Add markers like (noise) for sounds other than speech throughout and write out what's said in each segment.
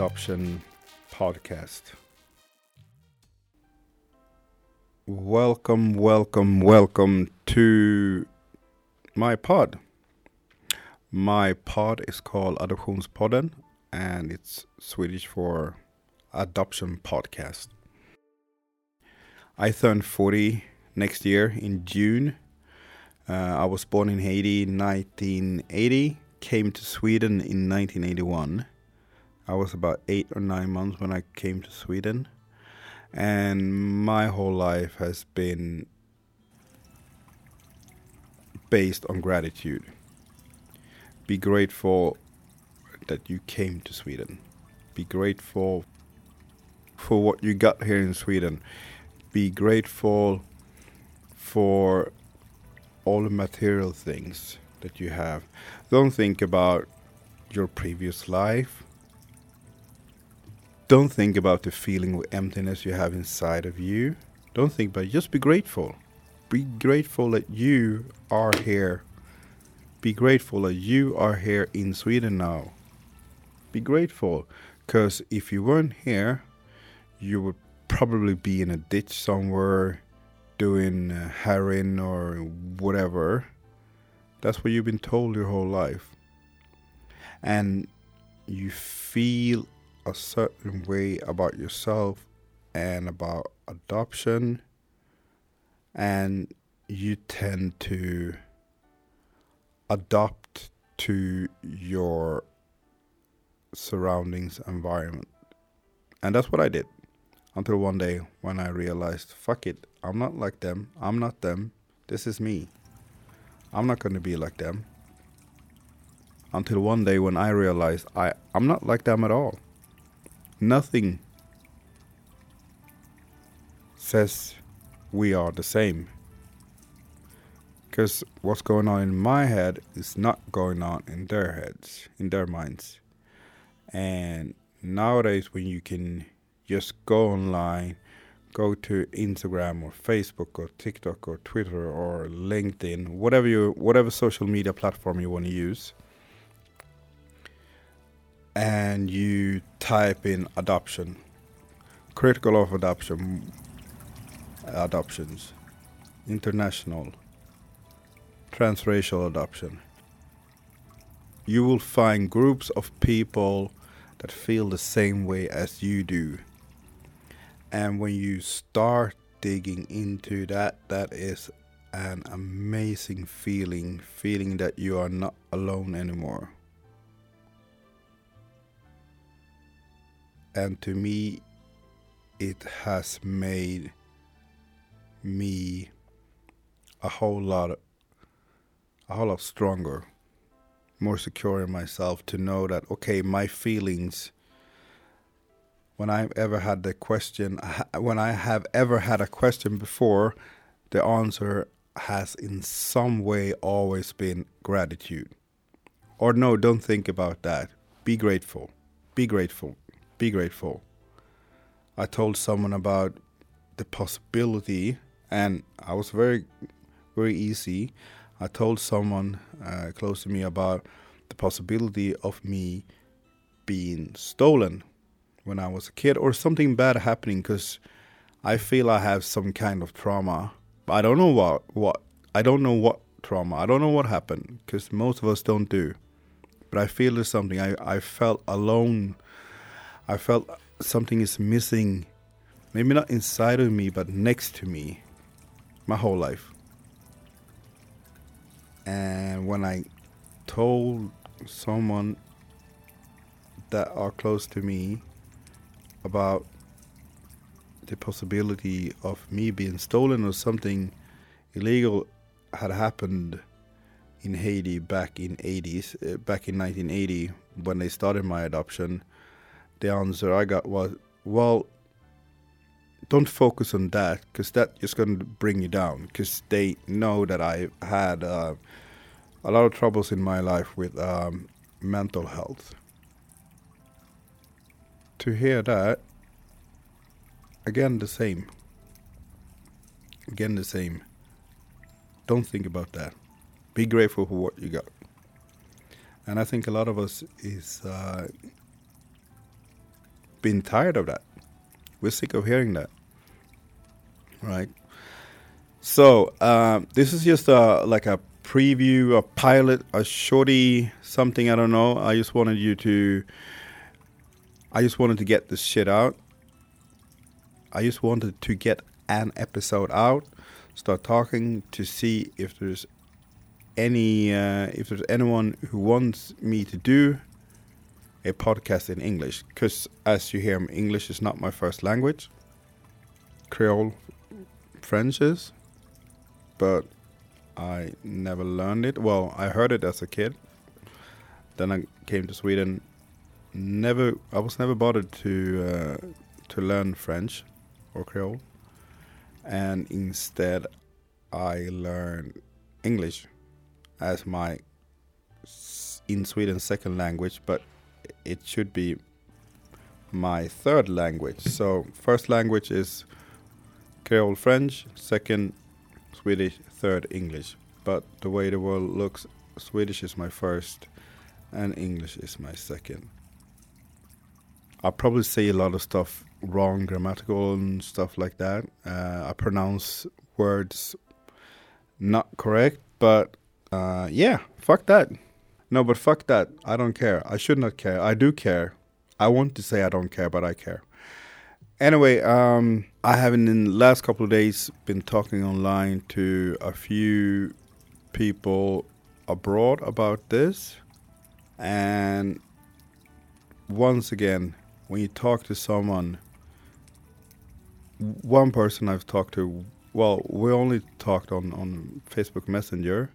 Adoption Podcast. Welcome, welcome, welcome to my pod. My pod is called Adoptionspodden and it's Swedish for Adoption Podcast. I turn 40 next year in June. Uh, I was born in Haiti in 1980, came to Sweden in 1981. I was about eight or nine months when I came to Sweden. And my whole life has been based on gratitude. Be grateful that you came to Sweden. Be grateful for what you got here in Sweden. Be grateful for all the material things that you have. Don't think about your previous life. Don't think about the feeling of emptiness you have inside of you. Don't think about it. Just be grateful. Be grateful that you are here. Be grateful that you are here in Sweden now. Be grateful because if you weren't here, you would probably be in a ditch somewhere doing uh, heroin or whatever. That's what you've been told your whole life. And you feel a certain way about yourself and about adoption, and you tend to adopt to your surroundings environment. And that's what I did until one day when I realized, fuck it, I'm not like them. I'm not them. This is me. I'm not going to be like them. Until one day when I realized I, I'm not like them at all. Nothing says we are the same. Because what's going on in my head is not going on in their heads, in their minds. And nowadays, when you can just go online, go to Instagram or Facebook or TikTok or Twitter or LinkedIn, whatever you whatever social media platform you want to use, and you type in adoption, critical of adoption, adoptions, international, transracial adoption. You will find groups of people that feel the same way as you do. And when you start digging into that, that is an amazing feeling, feeling that you are not alone anymore. And to me, it has made me a whole lot, a whole lot stronger more secure in myself to know that okay, my feelings. When I've ever had the question, when I have ever had a question before, the answer has in some way always been gratitude. Or no, don't think about that. Be grateful. Be grateful. Be grateful. I told someone about the possibility, and I was very, very easy. I told someone uh, close to me about the possibility of me being stolen when I was a kid or something bad happening because I feel I have some kind of trauma. I don't know what what I don't know what trauma. I don't know what happened because most of us don't do. But I feel there's something. I, I felt alone. I felt something is missing. Maybe not inside of me, but next to me. My whole life. And when I told someone that are close to me about the possibility of me being stolen or something illegal had happened in Haiti back in 80s uh, back in 1980 when they started my adoption the answer I got was well don't focus on that because that is going to bring you down because they know that I had uh, a lot of troubles in my life with um, mental health. To hear that, again the same. Again the same. Don't think about that. Be grateful for what you got. And I think a lot of us is uh, been tired of that. We're sick of hearing that, right? So um, this is just a like a preview, a pilot, a shorty, something I don't know. I just wanted you to. I just wanted to get this shit out. I just wanted to get an episode out, start talking to see if there's any uh, if there's anyone who wants me to do a podcast in English because as you hear English is not my first language. Creole French is but I never learned it. Well I heard it as a kid. Then I came to Sweden. Never I was never bothered to uh, to learn French or Creole. And instead I learned English as my in Sweden second language, but it should be my third language. So first language is Creole French, second Swedish, third English. But the way the world looks, Swedish is my first and English is my second. I probably say a lot of stuff wrong, grammatical and stuff like that. Uh, I pronounce words not correct, but uh, yeah, fuck that. No, but fuck that. I don't care. I should not care. I do care. I want to say I don't care, but I care. Anyway, um, I have in the last couple of days been talking online to a few people abroad about this. And once again, when you talk to someone, one person I've talked to, well, we only talked on, on Facebook Messenger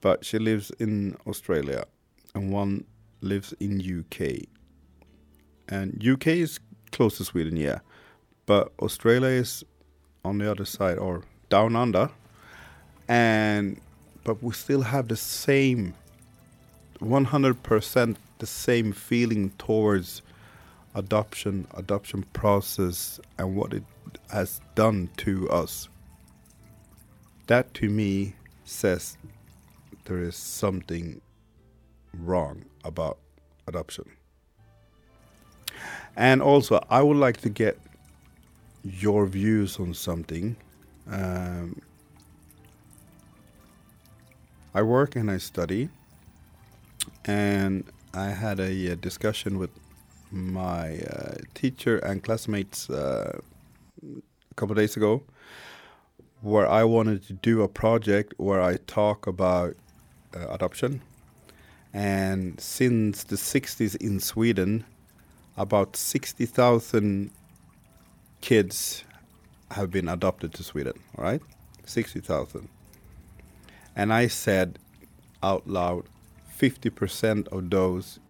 but she lives in Australia and one lives in UK. And UK is close to Sweden, yeah, but Australia is on the other side or down under, and but we still have the same 100% the same feeling towards adoption, adoption process, and what it has done to us. That to me says there is something wrong about adoption. And also, I would like to get your views on something. Um, I work and I study, and I had a, a discussion with my uh, teacher and classmates uh, a couple days ago, where I wanted to do a project where I talk about uh, adoption. And since the 60s in Sweden, about 60,000 kids have been adopted to Sweden, all right? 60,000. And I said out loud 50% of those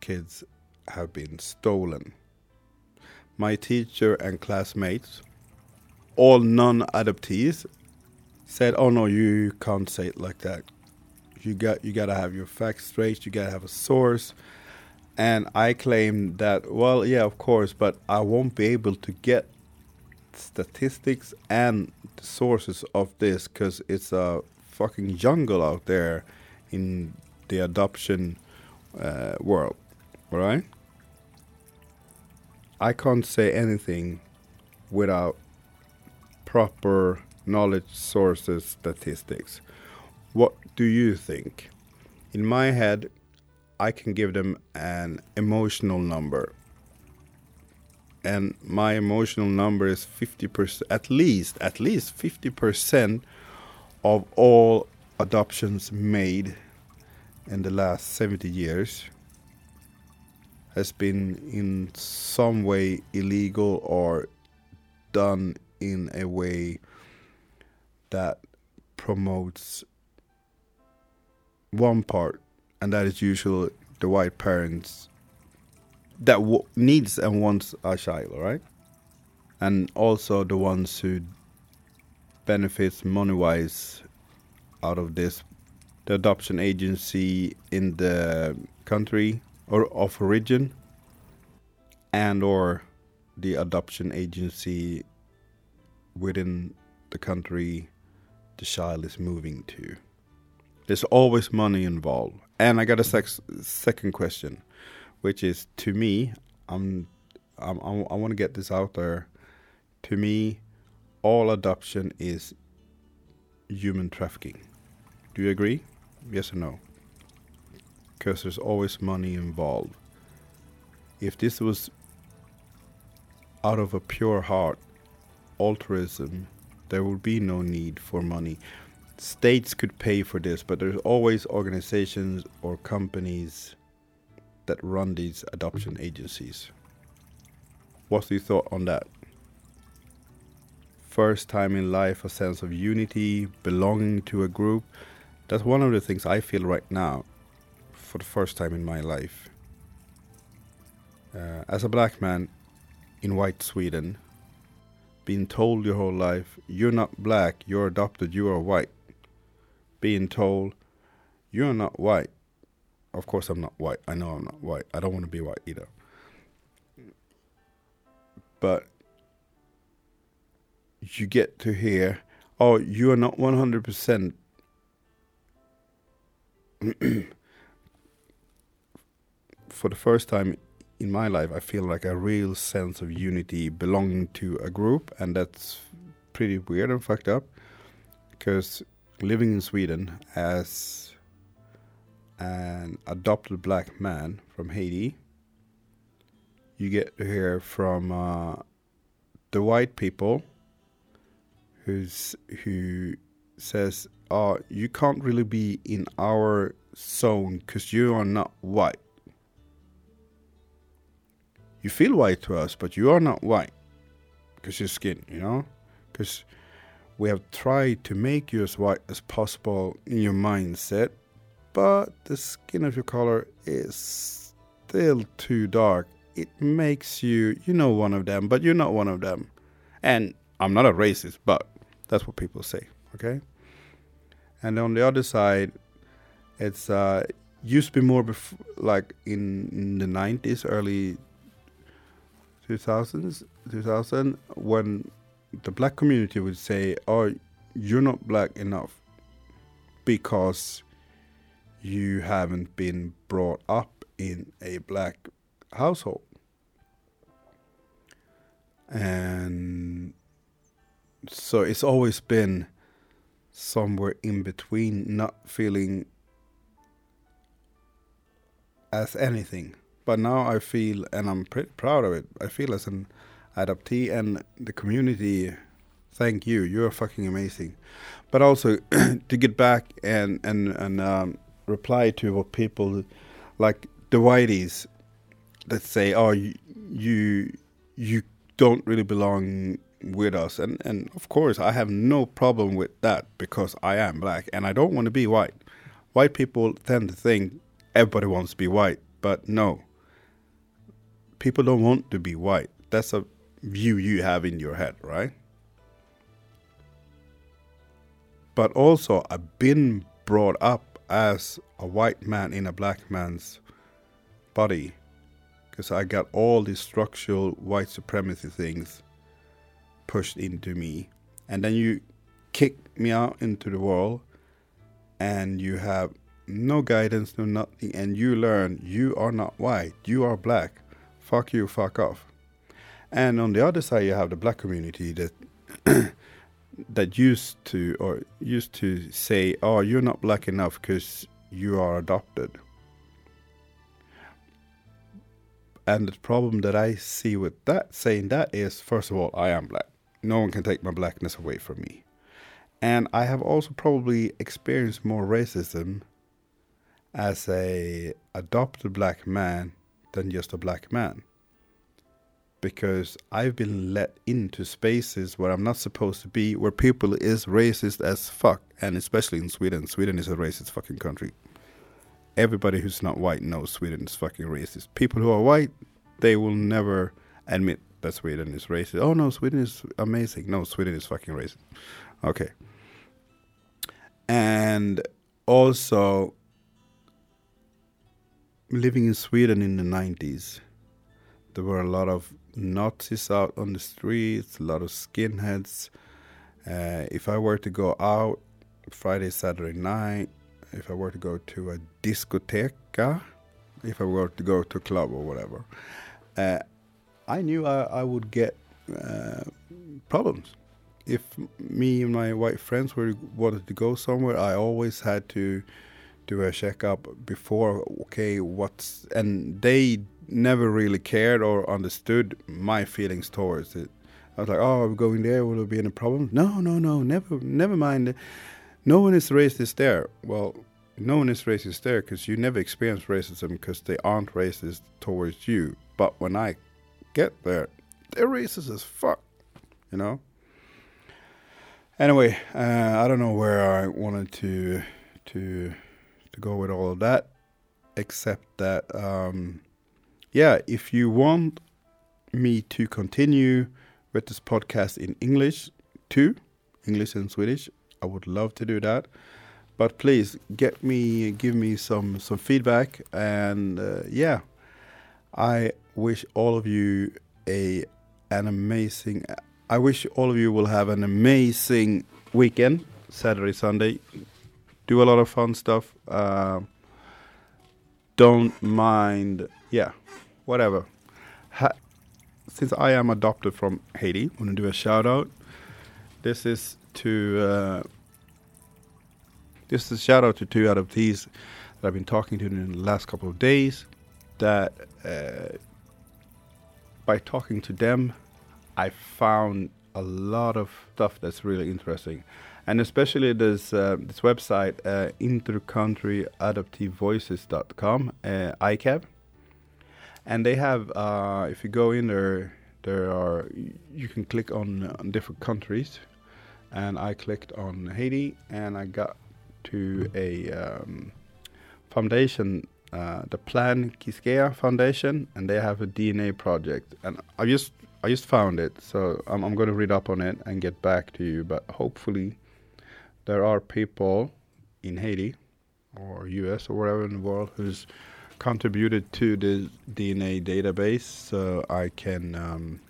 kids have been stolen. My teacher and classmates, all non adoptees, said, Oh no, you can't say it like that. You got you got to have your facts straight. You got to have a source. And I claim that well, yeah, of course, but I won't be able to get statistics and the sources of this because it's a fucking jungle out there in the adoption uh, world. All right. I can't say anything without proper knowledge sources statistics. What do you think? In my head, I can give them an emotional number. And my emotional number is 50%, at least, at least 50% of all adoptions made in the last 70 years has been in some way illegal or done in a way that promotes one part, and that is usually the white parents that w- needs and wants a child, right? And also the ones who benefits money wise out of this, the adoption agency in the country or of origin, and or the adoption agency within the country the child is moving to. There's always money involved. And I got a sex, second question, which is to me, I'm um, I, I want to get this out there. To me, all adoption is human trafficking. Do you agree? Yes or no? Because there's always money involved. If this was out of a pure heart, altruism, there would be no need for money. States could pay for this, but there's always organizations or companies that run these adoption agencies. What's your thought on that? First time in life, a sense of unity, belonging to a group. That's one of the things I feel right now for the first time in my life. Uh, as a black man in white Sweden, being told your whole life, you're not black, you're adopted, you are white. Being told, you're not white. Of course, I'm not white. I know I'm not white. I don't want to be white either. But you get to hear, oh, you are not 100% (clears throat) for the first time in my life, I feel like a real sense of unity belonging to a group, and that's pretty weird and fucked up because living in Sweden as an adopted black man from Haiti, you get to hear from uh, the white people who's who says, "Oh, you can't really be in our zone because you are not white." you feel white to us, but you are not white because your skin, you know? Because we have tried to make you as white as possible in your mindset, but the skin of your color is still too dark. It makes you, you know, one of them, but you're not one of them. And I'm not a racist, but that's what people say, okay? And on the other side, it's uh, used to be more bef- like in, in the 90s, early 2000s, 2000 when the black community would say, "Oh, you're not black enough because you haven't been brought up in a black household." And so it's always been somewhere in between not feeling as anything but now I feel, and I'm pretty proud of it. I feel as an adoptee and the community. Thank you. You're fucking amazing. But also (clears throat) to get back and and and um, reply to what people like the whiteys that say, "Oh, you you, you don't really belong with us," and and of course I have no problem with that because I am black and I don't want to be white. White people tend to think everybody wants to be white, but no people don't want to be white. That's a view you have in your head, right? But also, I've been brought up as a white man in a black man's body because I got all these structural white supremacy things pushed into me. And then you kick me out into the world and you have no guidance, no nothing, and you learn you are not white, you are black fuck you, fuck off. And on the other side, you have the black community that (coughs) that used to or used to say, "Oh, you're not black enough because you are adopted." And the problem that I see with that saying that is, first of all, I am black. No one can take my blackness away from me. And I have also probably experienced more racism as a adopted black man than just a black man. Because I've been let into spaces where I'm not supposed to be, where people is racist as fuck, and especially in Sweden. Sweden is a racist fucking country. Everybody who's not white knows Sweden is fucking racist. People who are white, they will never admit that Sweden is racist. Oh no, Sweden is amazing. No, Sweden is fucking racist. Okay. And also living in Sweden in the 90s, there were a lot of Nazis out on the streets, a lot of skinheads. Uh, if I were to go out Friday, Saturday night, if I were to go to a discoteca, if I were to go to a club or whatever, uh, I knew I, I would get uh, problems. If me and my white friends were wanted to go somewhere, I always had to do a checkup before. Okay, what's and they never really cared or understood my feelings towards it. I was like, "Oh, we're going there. Will there be any problems?" No, no, no. Never, never mind. No one is racist there. Well, no one is racist there because you never experience racism because they aren't racist towards you. But when I get there, they're racist as fuck. You know. Anyway, uh, I don't know where I wanted to to to go with all of that, except that um, yeah, if you want me to continue with this podcast in English too, English and Swedish, I would love to do that. But please get me, give me some some feedback, and uh, yeah, I wish all of you a an amazing. I wish all of you will have an amazing weekend, Saturday, Sunday. Do a lot of fun stuff. Uh, don't mind, yeah, whatever. Ha since I am adopted from Haiti, I want to do a shout out. This is to uh, this is a shout out to two adoptees that I've been talking to in the last couple of days. That uh, by talking to them, I found a lot of stuff that's really interesting, and especially this uh, this website uh, intercountryadopteevoices.com, uh, ICAV, and they have uh, if you go in there, there are you can click on, on different countries, and I clicked on Haiti, and I got to a um, foundation uh, the Plan Quisqueya Foundation, and they have a DNA project. And I just I just found it, so I'm, I'm going to read up on it and get back to you. But hopefully, there are people in Haiti or U.S. or wherever in the world who's contributed to the DNA database, so I can um,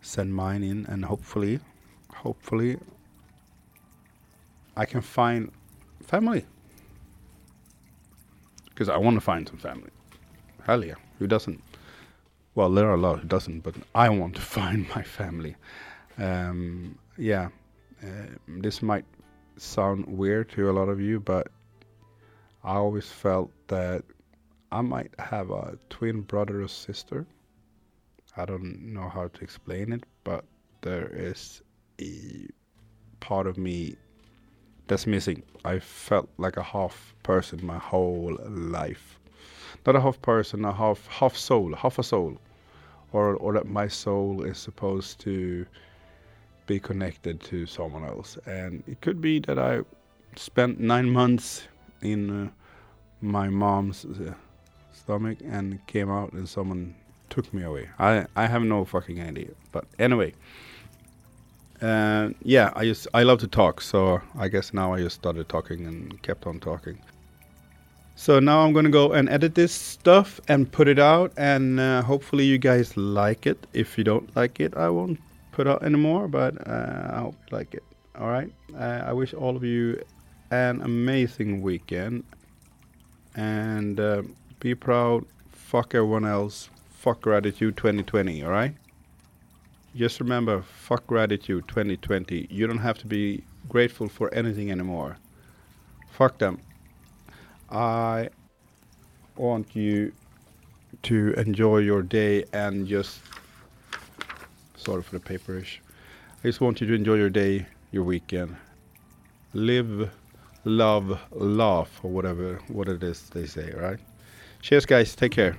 send mine in, and hopefully, hopefully, I can find family because I want to find some family. Hell yeah, who doesn't? Well, there are a lot who doesn't, but I want to (laughs) find my family. Um, yeah, uh, this might sound weird to a lot of you, but I always felt that I might have a twin brother or sister. I don't know how to explain it, but there is a part of me that's missing. I felt like a half person my whole life. Not a half person, a half half soul, half a soul. Or or that my soul is supposed to be connected to someone else. And it could be that I spent 9 months in uh, my mom's uh, stomach and came out and someone took me away. I I have no fucking idea. But anyway, and yeah, I just I love to talk, so I guess now I just started talking and kept on talking. So now I'm gonna go and edit this stuff and put it out, and uh, hopefully you guys like it. If you don't like it, I won't put out anymore, but uh, I hope you like it. All right. Uh, I wish all of you an amazing weekend, and uh, be proud. Fuck everyone else. Fuck gratitude 2020. All right. Just remember, fuck gratitude 2020. You don't have to be grateful for anything anymore. Fuck them. I want you to enjoy your day and just sorry for the paperish. I just want you to enjoy your day, your weekend. Live, love, laugh, or whatever what it is they say, right? Cheers guys, take care.